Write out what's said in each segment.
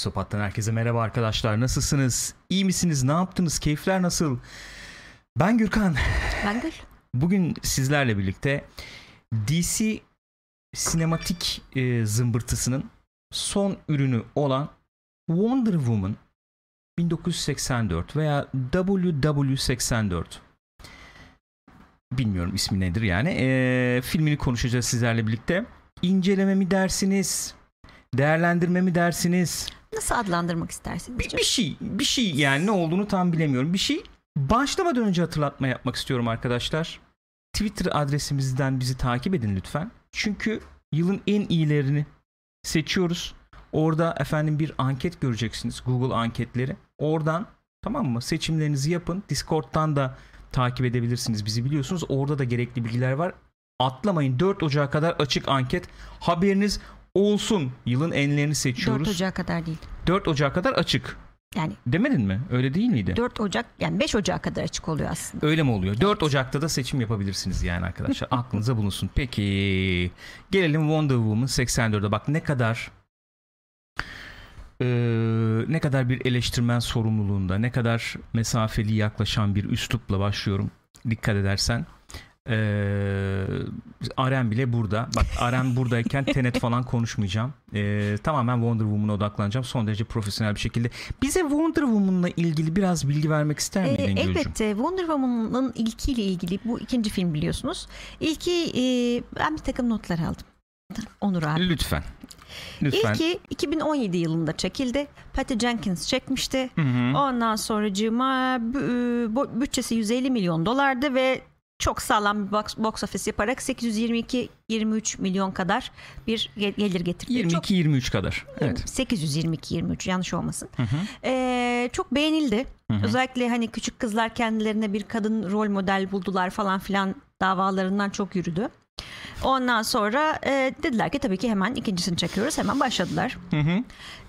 Psikopat'tan herkese merhaba arkadaşlar. Nasılsınız? İyi misiniz? Ne yaptınız? Keyifler nasıl? Ben Gürkan. Ben Gül. Bugün sizlerle birlikte DC sinematik e, zımbırtısının son ürünü olan Wonder Woman 1984 veya WW84 bilmiyorum ismi nedir yani e, filmini konuşacağız sizlerle birlikte. İnceleme mi dersiniz? Değerlendirme mi dersiniz? Nasıl adlandırmak istersiniz? Bir, bir şey, bir şey yani ne olduğunu tam bilemiyorum. Bir şey başlamadan önce hatırlatma yapmak istiyorum arkadaşlar. Twitter adresimizden bizi takip edin lütfen. Çünkü yılın en iyilerini seçiyoruz. Orada efendim bir anket göreceksiniz. Google anketleri. Oradan tamam mı? Seçimlerinizi yapın. Discord'dan da takip edebilirsiniz. Bizi biliyorsunuz. Orada da gerekli bilgiler var. Atlamayın. 4 Ocağı kadar açık anket. Haberiniz olsun. Yılın enlerini seçiyoruz. 4 Ocağı kadar değil. 4 Ocağı kadar açık. Yani Demedin mi? Öyle değil miydi? 4 Ocak yani 5 Ocağı kadar açık oluyor aslında. Öyle mi oluyor? 4 Ocak'ta da seçim yapabilirsiniz yani arkadaşlar. Aklınıza bulunsun. Peki gelelim Wonder Woman 84'e. Bak ne kadar eee, ne kadar bir eleştirmen sorumluluğunda, ne kadar mesafeli yaklaşan bir üslupla başlıyorum. Dikkat edersen. Eee Aren bile burada. Bak Aren buradayken Tenet falan konuşmayacağım. Eee, tamamen Wonder Woman'a odaklanacağım. Son derece profesyonel bir şekilde. Bize Wonder Woman'la ilgili biraz bilgi vermek ister Ee, miydin Gülcüm? elbette Wonder Woman'ın ilkiyle ilgili bu ikinci film biliyorsunuz. İlki e, ben bir takım notlar aldım. Onur abi. Lütfen. Lütfen. İlki 2017 yılında çekildi. Patty Jenkins çekmişti. Hı hı. Ondan sonracığıma bütçesi 150 milyon dolardı ve çok sağlam bir box, box office yaparak 822-23 milyon kadar bir ge- gelir getirdi. Çok 22-23 kadar. Evet. 822-23 yanlış olmasın. Hı hı. Ee, çok beğenildi. Hı hı. Özellikle hani küçük kızlar kendilerine bir kadın rol model buldular falan filan davalarından çok yürüdü. Ondan sonra e, dediler ki tabii ki hemen ikincisini çekiyoruz. Hemen başladılar. Hı hı.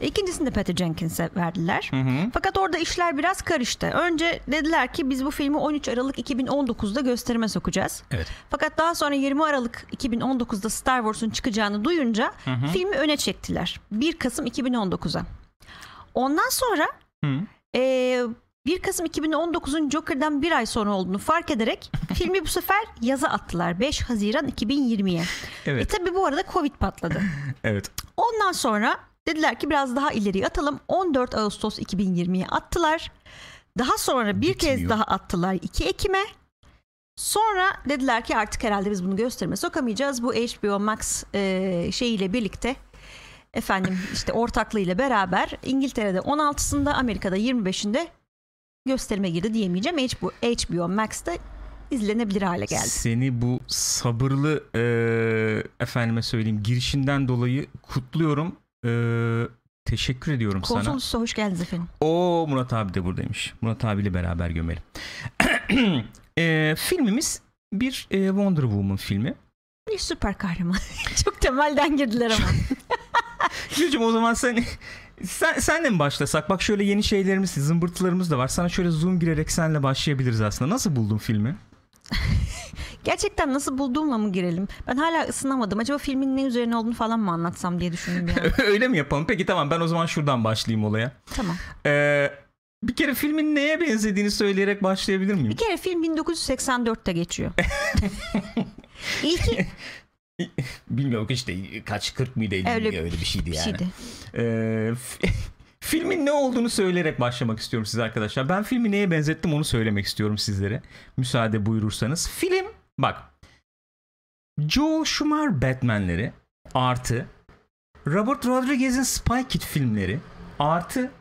İkincisini de Patty Jenkins'e verdiler. Hı hı. Fakat orada işler biraz karıştı. Önce dediler ki biz bu filmi 13 Aralık 2019'da gösterime sokacağız. Evet. Fakat daha sonra 20 Aralık 2019'da Star Wars'un çıkacağını duyunca Hı hı. filmi öne çektiler. 1 Kasım 2019'a. Ondan sonra Hı. eee 1 Kasım 2019'un Joker'dan bir ay sonra olduğunu fark ederek filmi bu sefer yaza attılar. 5 Haziran 2020'ye. E Evet. tabi bu arada Covid patladı. Evet. Ondan sonra dediler ki biraz daha ileriye atalım. 14 Ağustos 2020'ye attılar. Daha sonra bir kez Bitmiyor. daha attılar 2 Ekim'e. Sonra dediler ki artık herhalde biz bunu gösterime sokamayacağız. Bu HBO Max e, şeyiyle birlikte efendim işte ortaklığıyla beraber İngiltere'de 16'sında Amerika'da 25'inde gösterime girdi diyemeyeceğim. HBO, HBO Max'ta izlenebilir hale geldi. Seni bu sabırlı eee, efendime söyleyeyim girişinden dolayı kutluyorum. Eee, teşekkür ediyorum sana. Konsolosluğa hoş geldiniz efendim. O Murat abi de buradaymış. Murat abiyle beraber gömelim. Eee, filmimiz bir eee, Wonder Woman filmi. Bir süper kahraman. Çok temelden girdiler ama. Gülcüm o zaman sen sen senle mi başlasak? Bak şöyle yeni şeylerimiz, zımbırtılarımız da var. Sana şöyle zoom girerek senle başlayabiliriz aslında. Nasıl buldun filmi? Gerçekten nasıl bulduğumla mı girelim? Ben hala ısınamadım. Acaba filmin ne üzerine olduğunu falan mı anlatsam diye düşündüm an. Öyle mi yapalım? Peki tamam ben o zaman şuradan başlayayım olaya. tamam. Ee, bir kere filmin neye benzediğini söyleyerek başlayabilir miyim? Bir kere film 1984'te geçiyor. İlki Bilmiyorum işte kaç 40 mıydı 50 Öyle öyle, bir şeydi bir yani. şeydi. Ee, fi- filmin ne olduğunu söyleyerek başlamak istiyorum size arkadaşlar. Ben filmi neye benzettim onu söylemek istiyorum sizlere. Müsaade buyurursanız. Film bak. Joe Schumacher Batman'leri artı Robert Rodriguez'in Spy Kid filmleri artı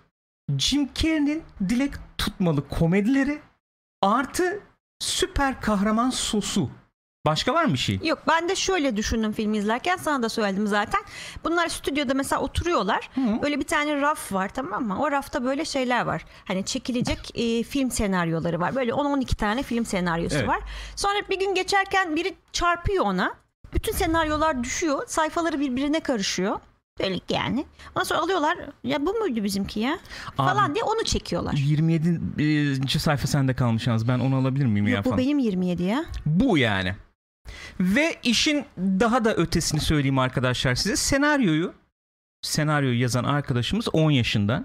Jim Carrey'nin dilek tutmalı komedileri artı süper kahraman sosu. Başka var mı bir şey? Yok ben de şöyle düşündüm filmi izlerken sana da söyledim zaten. Bunlar stüdyoda mesela oturuyorlar. Hı. Böyle bir tane raf var tamam mı? O rafta böyle şeyler var. Hani çekilecek e, film senaryoları var. Böyle 10-12 tane film senaryosu Evet. var. Sonra bir gün geçerken biri çarpıyor ona. Bütün senaryolar düşüyor. Sayfaları birbirine karışıyor. Böyle yani. Ondan sonra alıyorlar. Ya bu muydu bizimki ya? Falan Abi- diye onu çekiyorlar. 27. sayfa sende kalmış yalnız. Ben onu alabilir miyim ya Yok, bu falan? benim 27 ya. Bu yani. Ve işin daha da ötesini söyleyeyim arkadaşlar size. Senaryoyu senaryoyu yazan arkadaşımız 10 yaşında.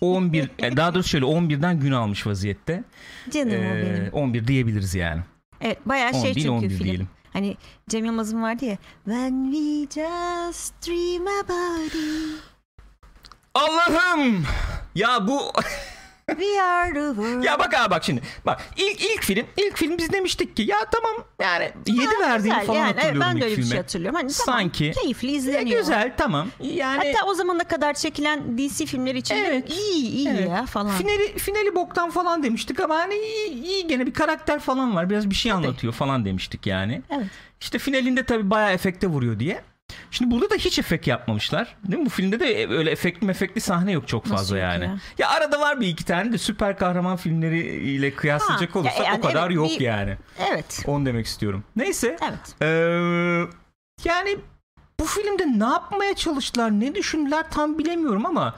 11 e, daha doğrusu şöyle 11'den gün almış vaziyette. Canım o Ee, benim. 11 diyebiliriz yani. Evet bayağı 10 şey değil çünkü 11 film. diyelim. Hani Cem Yılmaz'ın vardı ya. When we just dream about it. Allah'ım! Ya bu We are the world. ya bak abi bak şimdi. Bak ilk ilk film ilk film biz demiştik ki ya tamam yani 7 Ha, verdiğim güzel. falan yani, hatırlıyorum ben de öyle bir filme. şey hatırlıyorum. Hani tamam, Sanki. keyifli izleniyor. güzel tamam. Yani Hatta o zamana kadar çekilen DC filmleri için de Evet. iyi iyi Evet. ya falan. Finali, finali boktan falan demiştik ama hani iyi, iyi gene bir karakter falan var. Biraz bir şey anlatıyor falan demiştik yani. Evet. İşte finalinde tabii bayağı efekte vuruyor diye. Şimdi burada da hiç efekt yapmamışlar. Değil mi? Bu filmde de öyle efektli mefekli sahne yok çok Nasıl fazla yok yani. ya? Ya? arada var bir iki tane de süper kahraman filmleriyle kıyaslayacak Ha, olursak ya yani o kadar evet, yok bir- yani. Evet. Onu demek istiyorum. Neyse. Evet. Ee, yani bu filmde ne yapmaya çalıştılar, ne düşündüler tam bilemiyorum ama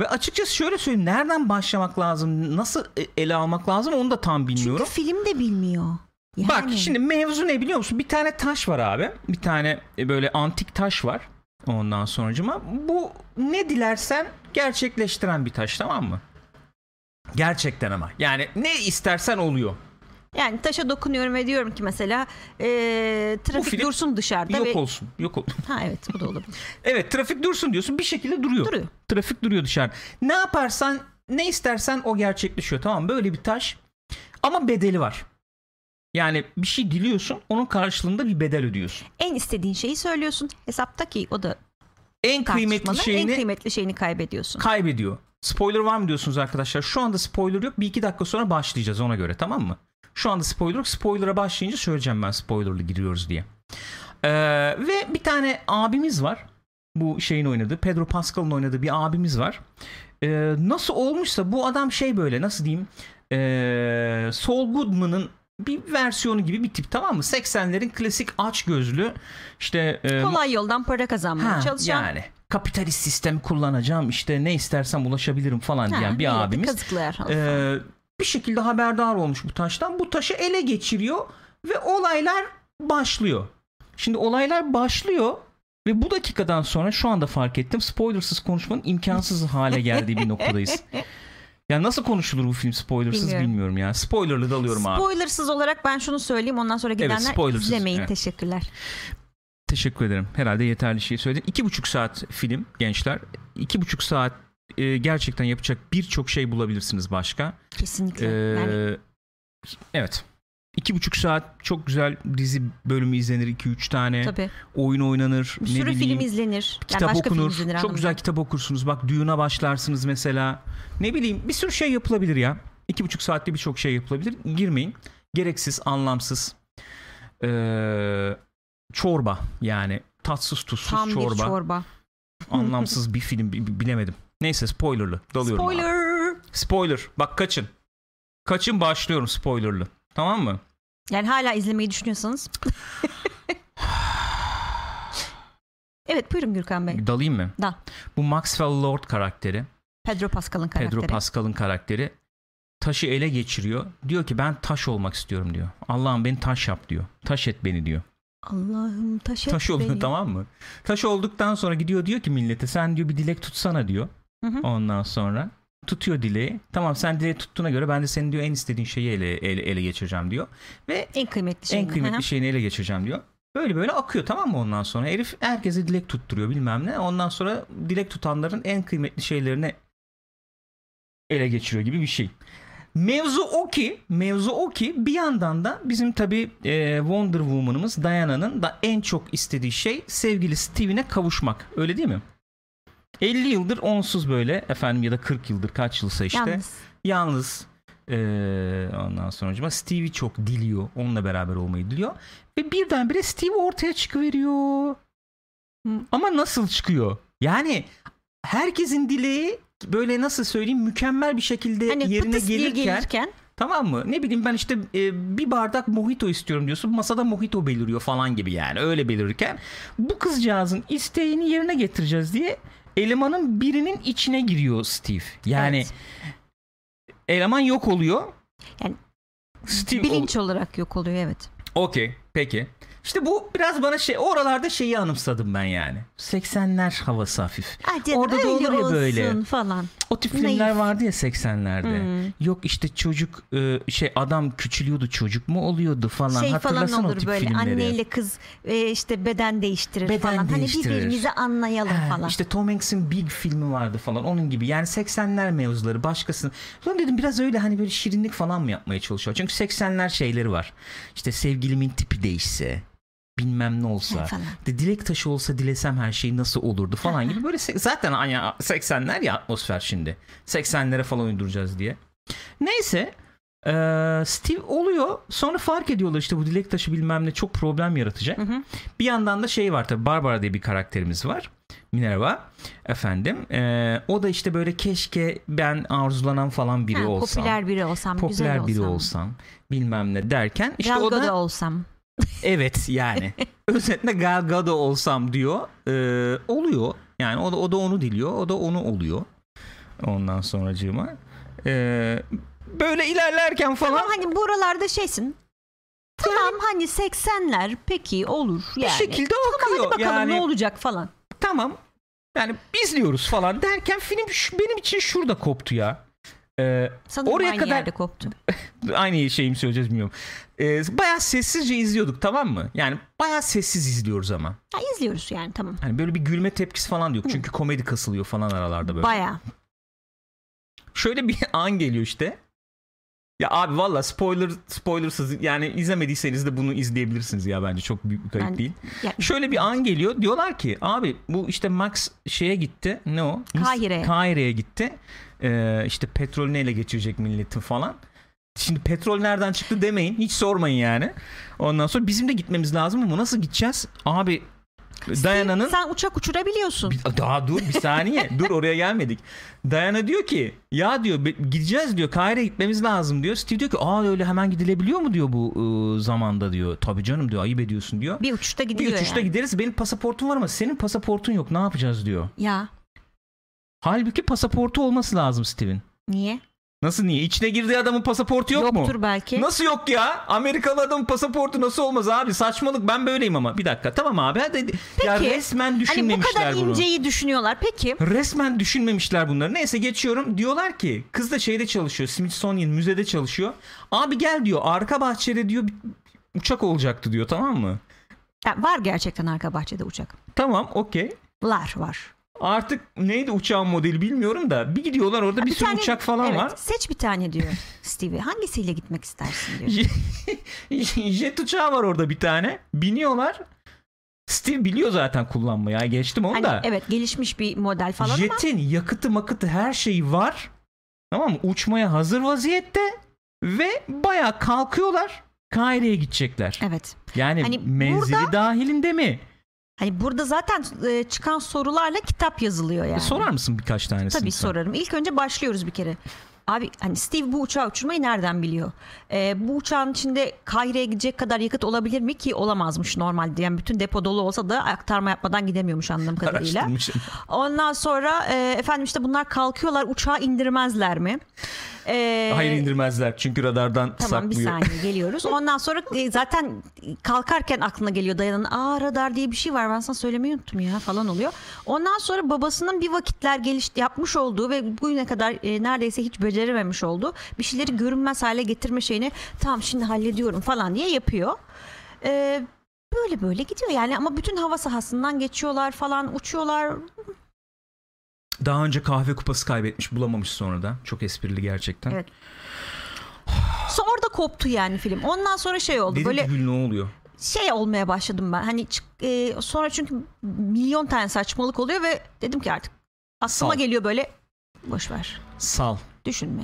ve açıkçası şöyle söyleyeyim nereden başlamak lazım, nasıl e- ele almak lazım onu da tam bilmiyorum. Çünkü film de bilmiyor. Yani. Bak şimdi mevzu ne biliyor musun? Bir tane taş var abi. Bir tane e, böyle antik taş var. Ondan sonucuma bu ne dilersen gerçekleştiren bir taş tamam mı? Gerçekten ama. Yani ne istersen oluyor. Yani taşa dokunuyorum ve diyorum ki mesela e, trafik film dursun dışarıda Yok ve olsun. Yok ol. ha evet bu da olabilir. Evet trafik dursun diyorsun bir şekilde duruyor. Duruyor. Trafik duruyor dışarı. Ne yaparsan ne istersen o gerçekleşiyor tamam mı? Böyle bir taş ama bedeli var. Yani bir şey diliyorsun onun karşılığında bir bedel ödüyorsun. En istediğin şeyi söylüyorsun hesapta ki o da En kıymetli şeyini En kıymetli şeyini kaybediyorsun. kaybediyor. Spoiler var mı diyorsunuz arkadaşlar? Şu anda spoiler yok. Bir iki dakika sonra başlayacağız ona göre tamam mı? Şu anda spoiler yok. Spoiler'a başlayınca söyleyeceğim ben spoilerlı giriyoruz diye. Ee, ve bir tane abimiz var. Bu şeyin oynadığı. Pedro Pascal'ın oynadığı bir abimiz var. Ee, nasıl olmuşsa bu adam şey böyle nasıl diyeyim ee, Saul Goodman'ın bir versiyonu gibi bir tip tamam mı? 80'lerin klasik aç gözlü işte e, Kolay yoldan para kazanmaya Ha, çalışan. yani kapitalist sistemi kullanacağım işte ne istersem ulaşabilirim falan Ha, diyen bir abimiz Kazıklayan. Ee, bir şekilde haberdar olmuş bu taştan bu taşı ele geçiriyor ve olaylar başlıyor. Şimdi olaylar başlıyor ve bu dakikadan sonra şu anda fark ettim spoilersız konuşmanın imkansız hale geldiği bir noktadayız. Ya nasıl konuşulur bu film spoilersız Bilmiyorum. bilmiyorum, ya. Spoilerlı dalıyorum abi. Spoilersız olarak ben şunu söyleyeyim ondan sonra gidenler spoilersız, izlemeyin. evet. Teşekkürler. Teşekkür ederim. Herhalde yeterli şey söyledim. İki buçuk saat film gençler. İki buçuk saat e, gerçekten yapacak birçok şey bulabilirsiniz başka. Kesinlikle. Ee, yani evet. İki buçuk saat çok güzel dizi bölümü izlenir. 2-3 tane. tabii. Oyun oynanır. Bir ne sürü bileyim, film izlenir. Yani Kitap başka film okunur. izlenir Çok güzel kitap okursunuz. Bak Dune'a başlarsınız mesela. Ne bileyim bir sürü şey yapılabilir ya. İki buçuk saatte birçok şey yapılabilir. Girmeyin. Gereksiz, anlamsız. Ee, çorba yani. Tatsız tuzsuz Tam çorba. bir çorba. Anlamsız bir film bi- bi- bilemedim. Neyse spoilerlı. Dalıyorum abi. Spoiler. Spoiler. Bak kaçın. Kaçın başlıyorum spoilerlı. Tamam mı? Yani hala izlemeyi düşünüyorsanız. evet buyurun Gürkan Bey. Dalayım mı? Dal. Bu Maxwell Lord karakteri. Pedro Pascal'ın karakteri. Pedro Pascal'ın karakteri. Taşı ele geçiriyor. Diyor ki ben taş olmak istiyorum diyor. Allah'ım beni taş yap diyor. Taş et beni diyor. Allah'ım taş et Taş oluyor beni. tamam mı? Taş olduktan sonra gidiyor diyor ki millete sen diyor bir dilek tutsana diyor. Hı hı. Ondan sonra tutuyor dileği. Tamam sen dileği tuttuğuna göre ben de senin diyor en istediğin şeyi ele, ele, ele geçireceğim diyor. Ve En kıymetli şey. en kıymetli şeyini ele geçireceğim diyor. Böyle böyle akıyor tamam mı ondan sonra? Herif herkese dilek tutturuyor bilmem ne. Ondan sonra dilek tutanların en kıymetli şeylerini ele geçiriyor gibi bir şey. Mevzu o ki, mevzu o ki bir yandan da bizim tabi Wonder Woman'ımız Diana'nın da en çok istediği şey sevgili Steven'e kavuşmak. Öyle değil mi? 50 yıldır onsuz böyle efendim ya da 40 yıldır kaç yılsa işte Yalnız. yalnız ee, ondan sonra Steve'i çok diliyor. Onunla beraber olmayı diliyor. Ve birdenbire Steve ortaya çıkıveriyor. Hı. Ama nasıl çıkıyor? Yani herkesin dileği böyle nasıl söyleyeyim mükemmel bir şekilde Hani yerine gelirken, gelirken tamam mı? Ne bileyim ben işte e, bir bardak mojito istiyorum diyorsun. Masada mojito beliriyor falan gibi yani. Öyle belirirken bu kızcağızın isteğini yerine getireceğiz diye elemanın birinin içine giriyor Steve. Yani Evet. eleman yok oluyor. Yani Steve bilinç olarak yok oluyor evet. Okey peki. İşte bu biraz bana şey oralarda şeyi anımsadım ben yani. 80'ler havası hafif. Canım, Orada da olur ya böyle. falan. O tip Naif. filmler vardı ya 80'lerde. Hmm. Yok işte çocuk e, şey adam küçülüyordu çocuk mu oluyordu falan. şey falan Hatırlasana o olur tip böyle filmleri. anneyle kız e, işte beden değiştirir Beden falan. değiştirir. Hani birbirimizi anlayalım Ha, falan. İşte Tom Hanks'in Big filmi vardı falan onun gibi. Yani 80'ler mevzuları başkasının. Sonra dedim biraz öyle hani böyle şirinlik falan mı yapmaya çalışıyor. Çünkü 80'ler şeyleri var. İşte sevgilimin tipi değişse bilmem ne olsa. De dilek taşı olsa dilesem her şey nasıl olurdu falan gibi böyle zaten hani 80'ler ya atmosfer şimdi. 80'lere falan uyduracağız diye. Neyse eee, Steve oluyor sonra fark ediyorlar işte bu dilek taşı bilmem ne çok problem yaratacak. Hı hı. Bir yandan da şey var tabii Barbara diye bir karakterimiz var. Minerva efendim. Eee, o da işte böyle keşke ben arzulanan falan biri Ha, olsam. popüler biri olsam, popüler güzel biri olsam. olsam bilmem ne derken işte Gal o da olsam. Evet yani. Özetle Gal Gadot olsam diyor. Ee, oluyor. Yani o da, o da onu diliyor. O da onu oluyor. Ondan sonracığıma. Ee, böyle ilerlerken falan Tamam hani buralarda şeysin. Tamam hani 80'ler peki olur bir yani. şekilde Tamam akıyor. hadi bakalım yani ne olacak falan. tamam. Yani izliyoruz falan derken film benim için şurada koptu ya. Ee, Sanırım Oraya aynı kadar- yerde koptu. aynı şeyi mi söyleyeceğiz bilmiyorum. Ee, bayağı sessizce izliyorduk tamam mı? Yani bayağı sessiz izliyoruz ama. Ha, izliyoruz yani tamam. Hani böyle bir gülme tepkisi falan yok. Çünkü komedi kasılıyor falan aralarda böyle. Baya. şöyle bir an geliyor işte. Ya abi valla spoiler spoilersız yani izlemediyseniz de bunu izleyebilirsiniz ya bence çok büyük bir kayıp Ben- değil. Ya, Şöyle bir an geliyor diyorlar ki abi bu işte Max şeye gitti ne o? Kahire'ye. Kahire'ye gitti. Ee, işte petrolünü ele geçirecek milletin falan. Şimdi petrol nereden çıktı demeyin hiç sormayın yani. Ondan sonra bizim de gitmemiz lazım ama nasıl gideceğiz? Abi Dayana'nın Sen uçak uçurabiliyorsun. bir- daha dur bir saniye. dur oraya gelmedik. Dayana diyor ki ya diyor gideceğiz diyor. Kahire'ye gitmemiz lazım diyor. Steve diyor ki aa öyle hemen gidilebiliyor mu diyor bu ıı, zamanda diyor. Tabii canım diyor ayıp ediyorsun diyor. Bir uçuşta Bir gidiyor uçuşta yani. gideriz. Benim pasaportum var ama senin pasaportun yok. Ne yapacağız diyor. Ya Halbuki pasaportu olması lazım Steve'in. niye? Nasıl niye? İçine girdiği adamın pasaportu yok mu? Yoktur belki. Nasıl yok ya? Amerikalı adamın pasaportu nasıl olmaz abi? Saçmalık ben böyleyim ama. Bir dakika tamam abi. Hadi. Ya Peki, resmen Hani bu düşünmemişler kadar bunu. inceyi düşünüyorlar. Peki Resmen düşünmemişler bunları. Neyse geçiyorum. Diyorlar ki kız da şeyde çalışıyor. Smithsonian müzede çalışıyor. Abi gel diyor. Arka bahçede diyor uçak olacaktı diyor tamam mı? Ya var gerçekten arka bahçede uçak. Tamam okey. Var var. Artık neydi uçağın modeli bilmiyorum da bir gidiyorlar orada bir, Bir sürü tane- uçak falan evet, var. Seç bir tane diyor Stevie. Hangisiyle gitmek istersin diyor. Jet uçağı var orada bir tane. Biniyorlar. Steve biliyor zaten kullanmayı. Ya geçtim onu Hani, da. evet gelişmiş bir model falan ama Jet'in yakıtı makıtı her şeyi var. Tamam mı? Uçmaya hazır vaziyette ve baya kalkıyorlar. Kaire'ye gidecekler. evet. Yani Hani menzili burada- dahilinde mi? Hani burada zaten e, çıkan sorularla kitap yazılıyor yani. E, Sorar mısın birkaç tanesini? Tabii sen? sorarım. İlk önce başlıyoruz bir kere. Abi hani Steve bu uçağı uçurmayı nereden biliyor? Ee, bu uçağın içinde Kahire'ye gidecek kadar yakıt olabilir mi ki olamazmış normalde. Yani bütün depo dolu olsa da aktarma yapmadan gidemiyormuş anladığım kadarıyla. Ondan sonra e, efendim işte bunlar kalkıyorlar uçağı indirmezler mi? Ee, Hayır indirmezler çünkü radardan Tamam bir saklıyor. saniye geliyoruz. Ondan sonra e, zaten kalkarken aklına geliyor dayanın. Aa radar diye bir şey var ben sana söylemeyi unuttum ya falan oluyor. Ondan sonra babasının bir vakitler geliş yapmış olduğu ve bugüne kadar e, neredeyse hiç becerememiş olduğu bir şeyleri görünmez hale getirme şeyini tamam şimdi hallediyorum falan diye yapıyor. Ee, böyle böyle gidiyor yani ama bütün hava sahasından geçiyorlar falan uçuyorlar. Daha önce kahve kupası kaybetmiş bulamamış sonra da. Çok esprili gerçekten. Evet. Sonra orada koptu yani film. Ondan sonra şey oldu Dedim böyle ki Gül ne oluyor? şey olmaya başladım ben. Hani e, sonra çünkü milyon tane saçmalık oluyor ve dedim ki artık aklıma Sal. geliyor böyle boş ver. Sal. Düşünme.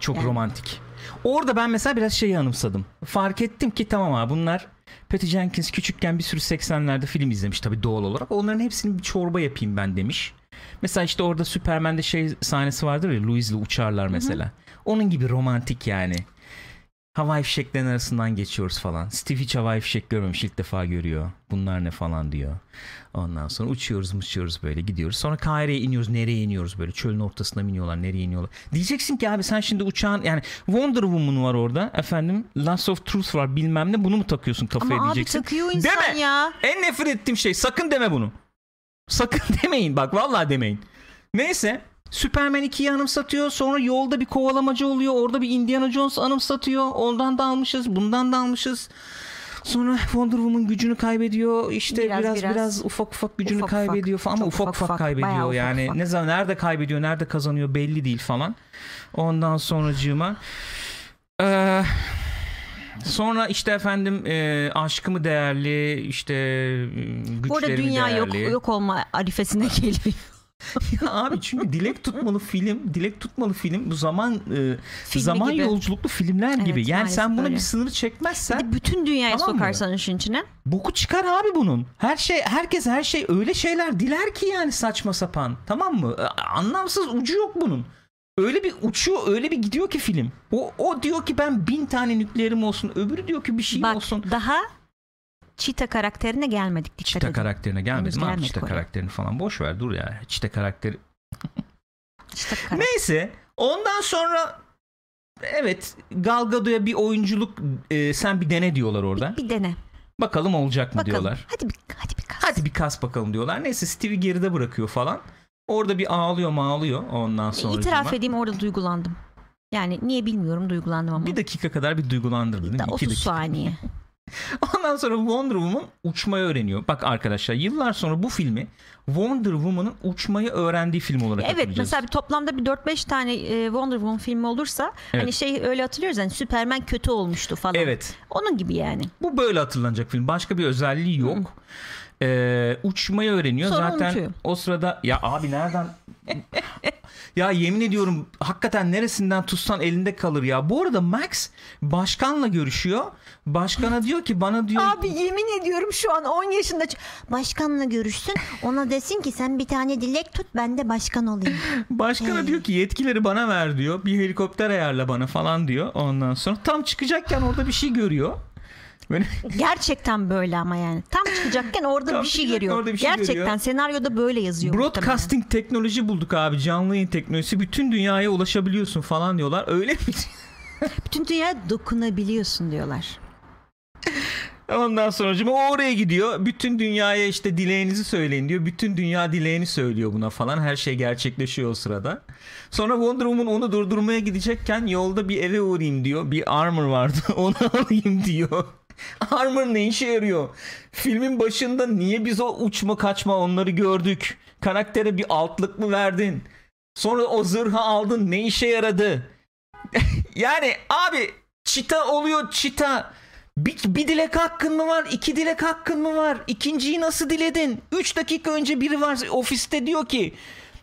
Çok Yani. romantik. Orada ben mesela biraz şeyi anımsadım. Fark ettim ki tamam abi bunlar Patty Jenkins küçükken bir sürü 80'lerde film izlemiş tabii doğal olarak. Onların hepsini bir çorba yapayım ben demiş. Mesela işte orada Superman'de şey sahnesi vardır ya Louis'le uçarlar mesela. Onun gibi romantik yani. Havai fişeklerin arasından geçiyoruz falan. Steve hiç havai fişek görmemiş ilk defa görüyor. Bunlar ne falan diyor. Ondan sonra uçuyoruz uçuyoruz böyle gidiyoruz. Sonra Kahire'ye iniyoruz. Nereye iniyoruz böyle? Çölün ortasına mı iniyorlar? Nereye iniyorlar? Diyeceksin ki abi sen şimdi uçağın yani Wonder Woman var orada. Efendim Last of Truth var bilmem ne. Bunu mu takıyorsun kafaya Ama abi diyeceksin. takıyor insan Deme. ya. En nefret ettiğim şey sakın deme bunu. Sakın demeyin bak vallahi demeyin. Neyse Superman 2'yi anımsatıyor. Sonra yolda bir kovalamacı oluyor. Orada bir Indiana Jones anımsatıyor. Ondan da almışız. Bundan da almışız. Sonra Wonder Woman gücünü kaybediyor. İşte biraz Biraz, biraz, biraz. ufak ufak gücünü Ufak ufak. kaybediyor falan ama ufak ufak ufak, kaybediyor. Ufak yani ufak. ne zaman nerede kaybediyor, nerede kazanıyor belli değil falan. Ondan sonracığıma eee Sonra işte efendim e, aşkımı değerli işte güçlerimi Bu arada dünya yok değerli. yok olma arifesine geliyor. Ya abi çünkü dilek tutmalı film, dilek tutmalı film bu zaman e, Filmi zaman gibi. yolculuklu filmler Evet, gibi. Yani sen buna öyle. bir sınır Bir çekmezsen de bütün dünyayı Tamam mı? sokarsan işin içine. boku çıkar abi bunun. Her şey herkes her şey öyle şeyler diler ki yani saçma sapan. Tamam mı? E, Anlamsız ucu yok bunun. Öyle bir uçuyor, öyle bir gidiyor ki film. O, o diyor ki ben bin tane nükleerim olsun. Öbürü diyor ki bir şey Bak olsun. daha Çita karakterine gelmedik dikkat Çita edin. karakterine gelmedim abi. gelmedik Çita oraya. karakterini falan boş ver dur ya. Çita karakteri Çita karakter. Neyse ondan sonra evet Gal Gadot'a bir oyunculuk e, sen bir dene diyorlar orada. Bir, bir dene. Bakalım olacak mı Bakalım. diyorlar. Hadi bir hadi bir kas. Hadi bir kas bakalım diyorlar. Neyse Steve'i geride bırakıyor falan. Orada bir ağlıyor mağlıyor ondan sonra. İtiraf edeyim orada duygulandım. Yani niye bilmiyorum duygulandım ama. Bir dakika kadar bir duygulandırdı değil mi? Da İki 30 dakika. saniye. Ondan sonra Wonder Woman uçmayı öğreniyor. Bak arkadaşlar yıllar sonra bu filmi Wonder Woman'ın uçmayı öğrendiği film olarak Evet mesela bir toplamda bir 4-5 tane e, Wonder Woman filmi olursa Evet. hani şey öyle hatırlıyoruz hani Superman kötü olmuştu falan. Evet. Onun gibi yani. Bu böyle hatırlanacak film. Başka bir özelliği yok. Ee, uçmayı öğreniyor. Sonra Zaten unutuyor. o sırada ya abi nereden ya yemin ediyorum hakikaten neresinden tutsan elinde kalır ya. Bu arada Max başkanla görüşüyor. Başkana diyor ki bana diyor Abi yemin ediyorum şu an 10 yaşında başkanla görüşsün ona desin ki sen bir tane dilek tut ben de başkan olayım. başkana diyor ki yetkileri bana ver diyor. Bir helikopter ayarla bana falan diyor. Ondan sonra tam çıkacakken orada bir şey görüyor. Böyle Gerçekten böyle ama yani. Tam çıkacakken orada Tam bir şey geliyor. orada bir şey Gerçekten görüyor. senaryoda böyle yazıyor. muhtemelen. broadcasting teknoloji bulduk abi. Canlı yayın teknolojisi. Bütün dünyaya ulaşabiliyorsun falan diyorlar. Öyle mi? Bütün dünyaya dokunabiliyorsun diyorlar. Ondan sonra o oraya gidiyor. Bütün dünyaya işte dileğinizi söyleyin diyor. Bütün dünya dileğini söylüyor buna falan. Her şey gerçekleşiyor o sırada. Sonra Wonder Woman onu durdurmaya gidecekken yolda bir eve uğrayayım diyor. Bir armor vardı. Onu alayım diyor. Armor ne işe yarıyor? Filmin başında niye biz o uçma kaçma onları gördük? Karaktere bir altlık mı verdin? Sonra o zırhı aldın ne işe yaradı? yani abi çita oluyor çita. Bir, bir dilek hakkın mı var? İki dilek hakkın mı var? İkinciyi nasıl diledin? Üç dakika önce biri var ofiste diyor ki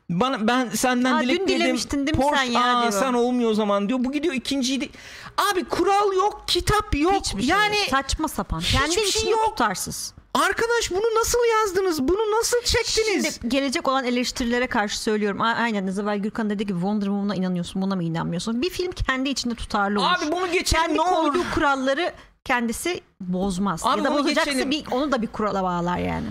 bana ben senden Aa, dün dilek diledim. dilemiştin değil mi Porsche- sen ya Aa, diyor. sen olmuyor o zaman diyor. Bu gidiyor ikinciyi. Abi kural yok, kitap yok. Hiçbir şey yani yok. saçma sapan. hiçbir Kendi şey yok. tutarsız. arkadaş bunu nasıl yazdınız? Bunu nasıl çektiniz? Şimdi gelecek olan eleştirilere karşı söylüyorum. A- Aynen evvel Gürkan dedi ki Wonder Woman'a inanıyorsun buna mı inanmıyorsun? Bir film kendi içinde tutarlı olur. Abi bunu geçelim kendi ne olur. koyduğu kuralları kendisi bozmaz. Abi ya da bozacaksa geçelim. bir, onu da bir kurala bağlar yani.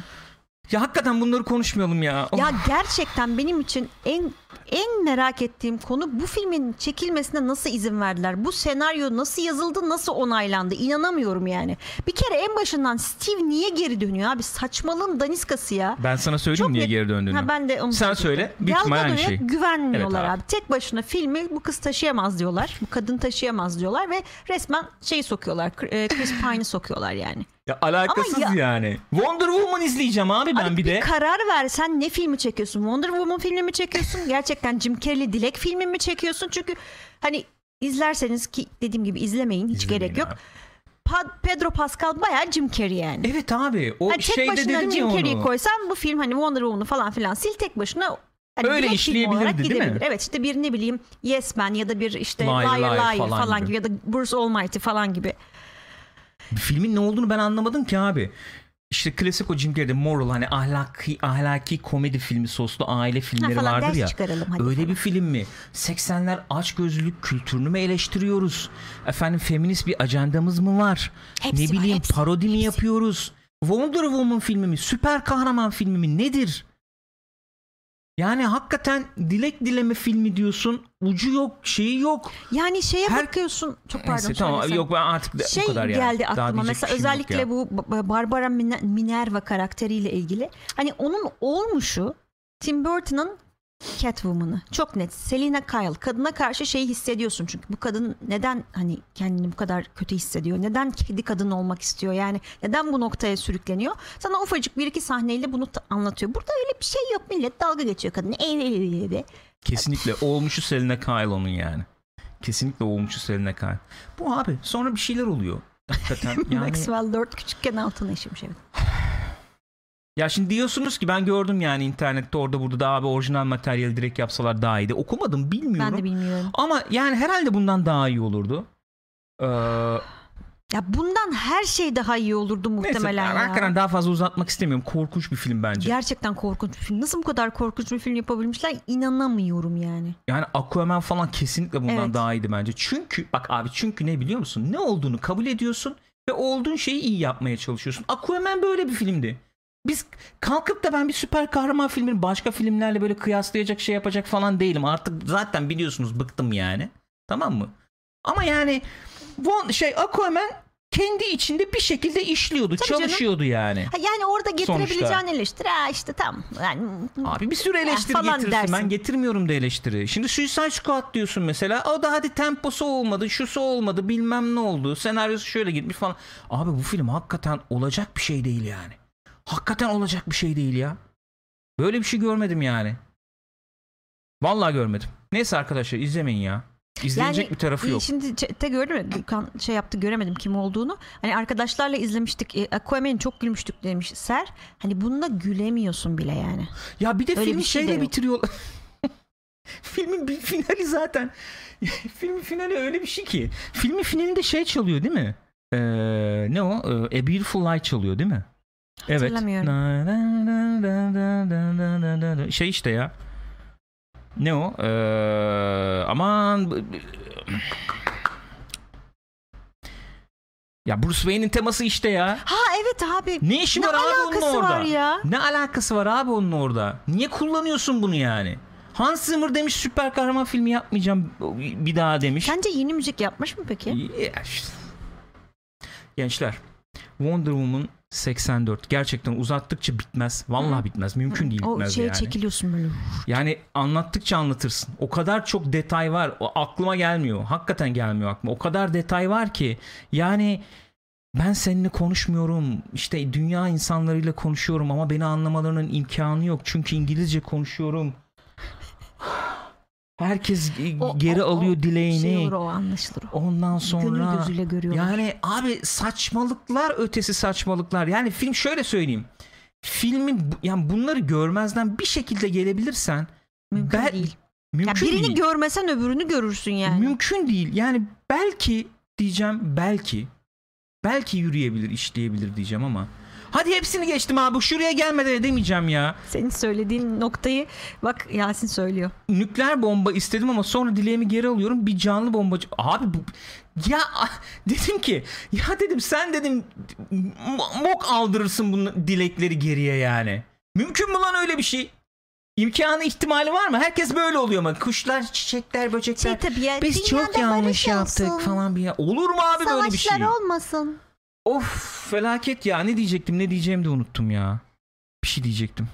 Ya hakikaten bunları konuşmayalım ya. Ya Oh. gerçekten benim için en en merak ettiğim konu bu filmin çekilmesine nasıl izin verdiler? Bu senaryo nasıl yazıldı, nasıl onaylandı? İnanamıyorum yani. Bir kere en başından Steve niye geri dönüyor abi? Saçmalığın daniskası ya. Ben sana söyleyeyim Çok niye net- geri döndüğünü. Ha, ben de onu Sen söyle. Büyük ihtimal aynı şey. güvenmiyorlar Evet abi. abi. Tek başına filmi bu kız taşıyamaz diyorlar. Bu kadın taşıyamaz diyorlar ve resmen şeyi sokuyorlar. Chris Pine'ı sokuyorlar yani. Ya alakasız Ama yani. Wonder Woman izleyeceğim abi ben Abi bir de. karar ver sen ne filmi çekiyorsun? Wonder Woman filmi mi çekiyorsun? Gerçekten Jim Carrey Dilek filmi mi çekiyorsun? Çünkü hani izlerseniz ki dediğim gibi izlemeyin hiç İzlemeyin gerek yok. abi. Pedro Pascal bayağı Jim Carrey yani. Evet abi o Hani tek şeyde başına dedim Jim ya Carrey'i koysan bu film hani Wonder Woman'ı falan filan sil tek başına hani Öyle işleyebilirdi, değil mi? gidebilir. Evet işte bir ne bileyim Yes Man ya da bir işte Liar Liar Liar, falan falan, gibi. gibi. ya da Bruce Almighty falan gibi. Filmin ne olduğunu ben anlamadım ki abi. işte klasik o Jim Carrey'de moral hani ahlaki ahlaki komedi filmi soslu aile Ha, filmleri falan vardır ya. Öyle falan. bir film mi? 80'ler açgözlülük kültürünü mü eleştiriyoruz? Efendim feminist bir ajandamız mı var? Hepsi ne var, bileyim hepsi, parodi mi hepsi. yapıyoruz? Wonder Woman filmi mi? Süper kahraman filmi mi? Nedir? Yani hakikaten dilek dileme filmi diyorsun. Ucu yok, şeyi yok. Yani şeye Her- bakıyorsun. Çok pardon. Neyse tamam söylesem. yok ben artık şey bu kadar yani. geldi Daha aklıma diyecek mesela özellikle bu Ba- Barbara Min- Minerva karakteriyle ilgili hani onun olmuşu Tim Burton'ın Catwoman'ı. Çok net. Selina Kyle. Kadına karşı şeyi hissediyorsun çünkü. Bu kadın neden hani kendini bu kadar kötü hissediyor? Neden kedi kadın olmak istiyor? Yani neden bu noktaya sürükleniyor? Sana ufacık bir iki sahneyle bunu anlatıyor. Burada öyle bir şey yok. Millet dalga geçiyor kadını ev ev ev ev Kesinlikle. Olmuşu Selena Kyle onun yani. Kesinlikle olmuşu Selena Kyle. Bu abi sonra bir şeyler oluyor. Hakikaten yani. Maxwell 4 küçükken altına işemiş evet. Ya şimdi diyorsunuz ki ben gördüm yani internette orada burada da abi orijinal materyali direkt yapsalar daha iyiydi. Okumadım bilmiyorum. Ben de bilmiyorum. Ama yani herhalde bundan daha iyi olurdu. Ee, Ya bundan her şey daha iyi olurdu neyse muhtemelen yani ya. hakikaten daha fazla uzatmak istemiyorum. Korkunç bir film bence. Gerçekten korkunç bir film. Nasıl bu kadar korkunç bir film yapabilmişler inanamıyorum yani. Yani Aquaman falan kesinlikle bundan Evet. daha iyiydi bence. Çünkü bak abi çünkü ne biliyor musun? Ne olduğunu kabul ediyorsun ve olduğun şeyi iyi yapmaya çalışıyorsun. Aquaman böyle bir filmdi. Biz kalkıp da ben bir süper kahraman filmini başka filmlerle böyle kıyaslayacak şey yapacak falan değilim. Artık zaten biliyorsunuz bıktım yani. Tamam mı? Ama yani şey Aquaman kendi içinde bir şekilde işliyordu, Tabii canım. çalışıyordu yani. Ha, yani orada getirebileceğin Sonuçta. eleştiri ha işte tam yani Abi bir sürü eleştiri falan getirirsin. dersin. Ben getirmiyorum da eleştiri. Şimdi Suicide Squad diyorsun mesela. O da hadi temposu olmadı, şusu olmadı, bilmem ne oldu. Senaryosu şöyle gitmiş falan. Abi bu film hakikaten olacak bir şey değil yani. Hakikaten olacak bir şey değil ya. Böyle bir şey görmedim yani. Vallahi görmedim. Neyse arkadaşlar izlemeyin ya. İzlenecek bir tarafı yok. Şimdi chatte gördüm ya Gürkan şey yaptı göremedim kim olduğunu. Hani arkadaşlarla izlemiştik. E, Aquaman'i çok gülmüştük demiş Ser. Hani bununla gülemiyorsun bile yani. Ya bir de Öyle filmi bir şey şeyle bitiriyor. Filmin bir finali zaten. Filmin finali öyle bir şey ki. Filmin finalinde şey çalıyor değil mi? Ee, ne o? Ee, A Beautiful Light çalıyor değil mi? Evet. Şey işte ya. Ne o? Ee, aman Ya Bruce Wayne'in teması işte ya. Ha evet abi. Ne işi ne var abi onun orada? Var ya? Ne alakası var abi onun orada? Niye kullanıyorsun bunu yani? Hans Zimmer demiş süper kahraman filmi yapmayacağım bir daha demiş. Sence yeni müzik yapmış mı peki? Gençler Wonder Woman 84 gerçekten uzattıkça bitmez. Vallahi bitmez. Mümkün değil O bitmez şeye yani. çekiliyorsun böyle. Yani anlattıkça anlatırsın. O kadar çok detay var. O aklıma gelmiyor. Hakikaten gelmiyor aklıma. O kadar detay var ki yani ben seninle konuşmuyorum. İşte dünya insanlarıyla konuşuyorum ama beni anlamalarının imkanı yok. Çünkü İngilizce konuşuyorum. Herkes O- geri o- o alıyor dileğini. Şey olur o anlaşılır o. Ondan sonra Gönül gözüyle görüyorlar. yani abi saçmalıklar ötesi saçmalıklar. Yani film şöyle söyleyeyim. Filmin yani bunları görmezden bir şekilde gelebilirsen Mümkün ben- değil. Ya mümkün birini değil. görmesen öbürünü görürsün yani. Mümkün değil. Yani belki diyeceğim belki belki yürüyebilir, işleyebilir diyeceğim ama hadi hepsini geçtim abi. Şuraya gelmeden edemeyeceğim ya. Senin söylediğin noktayı bak Yasin söylüyor. Nükleer bomba istedim ama sonra dileğimi geri alıyorum. Bir canlı bombacı. Abi bu ya dedim ki ya dedim sen dedim mo- mok aldırırsın bunu dilekleri geriye yani. Mümkün mü lan öyle bir şey? İmkanı ihtimali var mı? Herkes böyle oluyor mu? Kuşlar, çiçekler, böcekler. Şey tabii ya, Biz çok yanlış yaptık olsun. falan bir ya. Olur mu abi böyle bir şey? Savaşlar olmasın. Of felaket ya. Ne diyecektim ne diyeceğimi de unuttum ya. Bir şey diyecektim.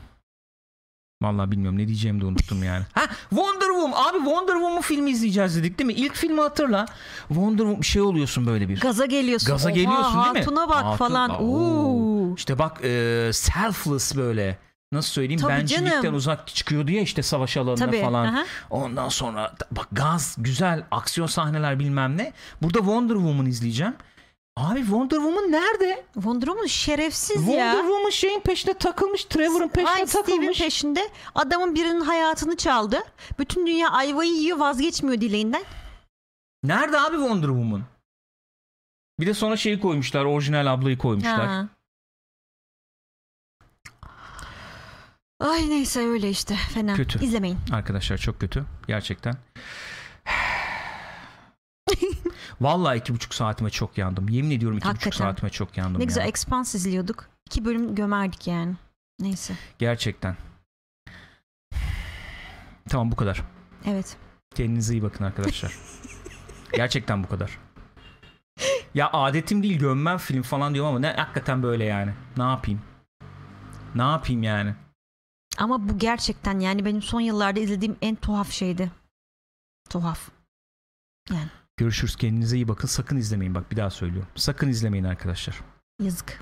Vallahi bilmiyorum ne diyeceğimi de unuttum yani. Ha Wonder Woman. Abi Wonder Woman filmi izleyeceğiz dedik değil mi? İlk filmi hatırla. Wonder Woman şey oluyorsun böyle bir. Gaza geliyorsun. Gaza Oha, geliyorsun değil mi? Hatuna bak Hatun- falan. Oo. İşte bak e, selfless böyle. Nasıl söyleyeyim? Tabii Bencillikten canım. uzak çıkıyordu ya işte savaş alanına Tabii. falan. aha. Ondan sonra bak gaz, güzel aksiyon sahneler bilmem ne. Burada Wonder Woman izleyeceğim. Abi Wonder Woman nerede? Wonder Woman şerefsiz Wonder ya. Woman şeyin peşine takılmış. Trevor'ın peşine Aynı Steve'in takılmış. peşinde adamın birinin hayatını çaldı. Bütün dünya ayvayı yiyor vazgeçmiyor dileğinden. Nerede abi Wonder Woman? Bir de sonra şeyi koymuşlar. Orijinal ablayı koymuşlar. Ha. Ay neyse öyle işte fena. Kötü. İzlemeyin. Arkadaşlar çok kötü. Gerçekten. Vallahi iki buçuk saatime çok yandım. Yemin ediyorum iki buçuk Hakikaten. saatime çok yandım Ne güzel ya. Expanse izliyorduk. İki bölüm gömerdik yani. Neyse. Gerçekten. Tamam bu kadar. Evet. Kendinize iyi bakın arkadaşlar. Gerçekten bu kadar. Ya adetim değil gömmem film falan diyorum ama ne hakikaten böyle yani. Ne yapayım? Ne yapayım yani? Ama bu gerçekten yani benim son yıllarda izlediğim en tuhaf şeydi. Tuhaf. Görüşürüz kendinize iyi bakın. Sakın izlemeyin bak bir daha söylüyorum. Sakın izlemeyin arkadaşlar. Yazık.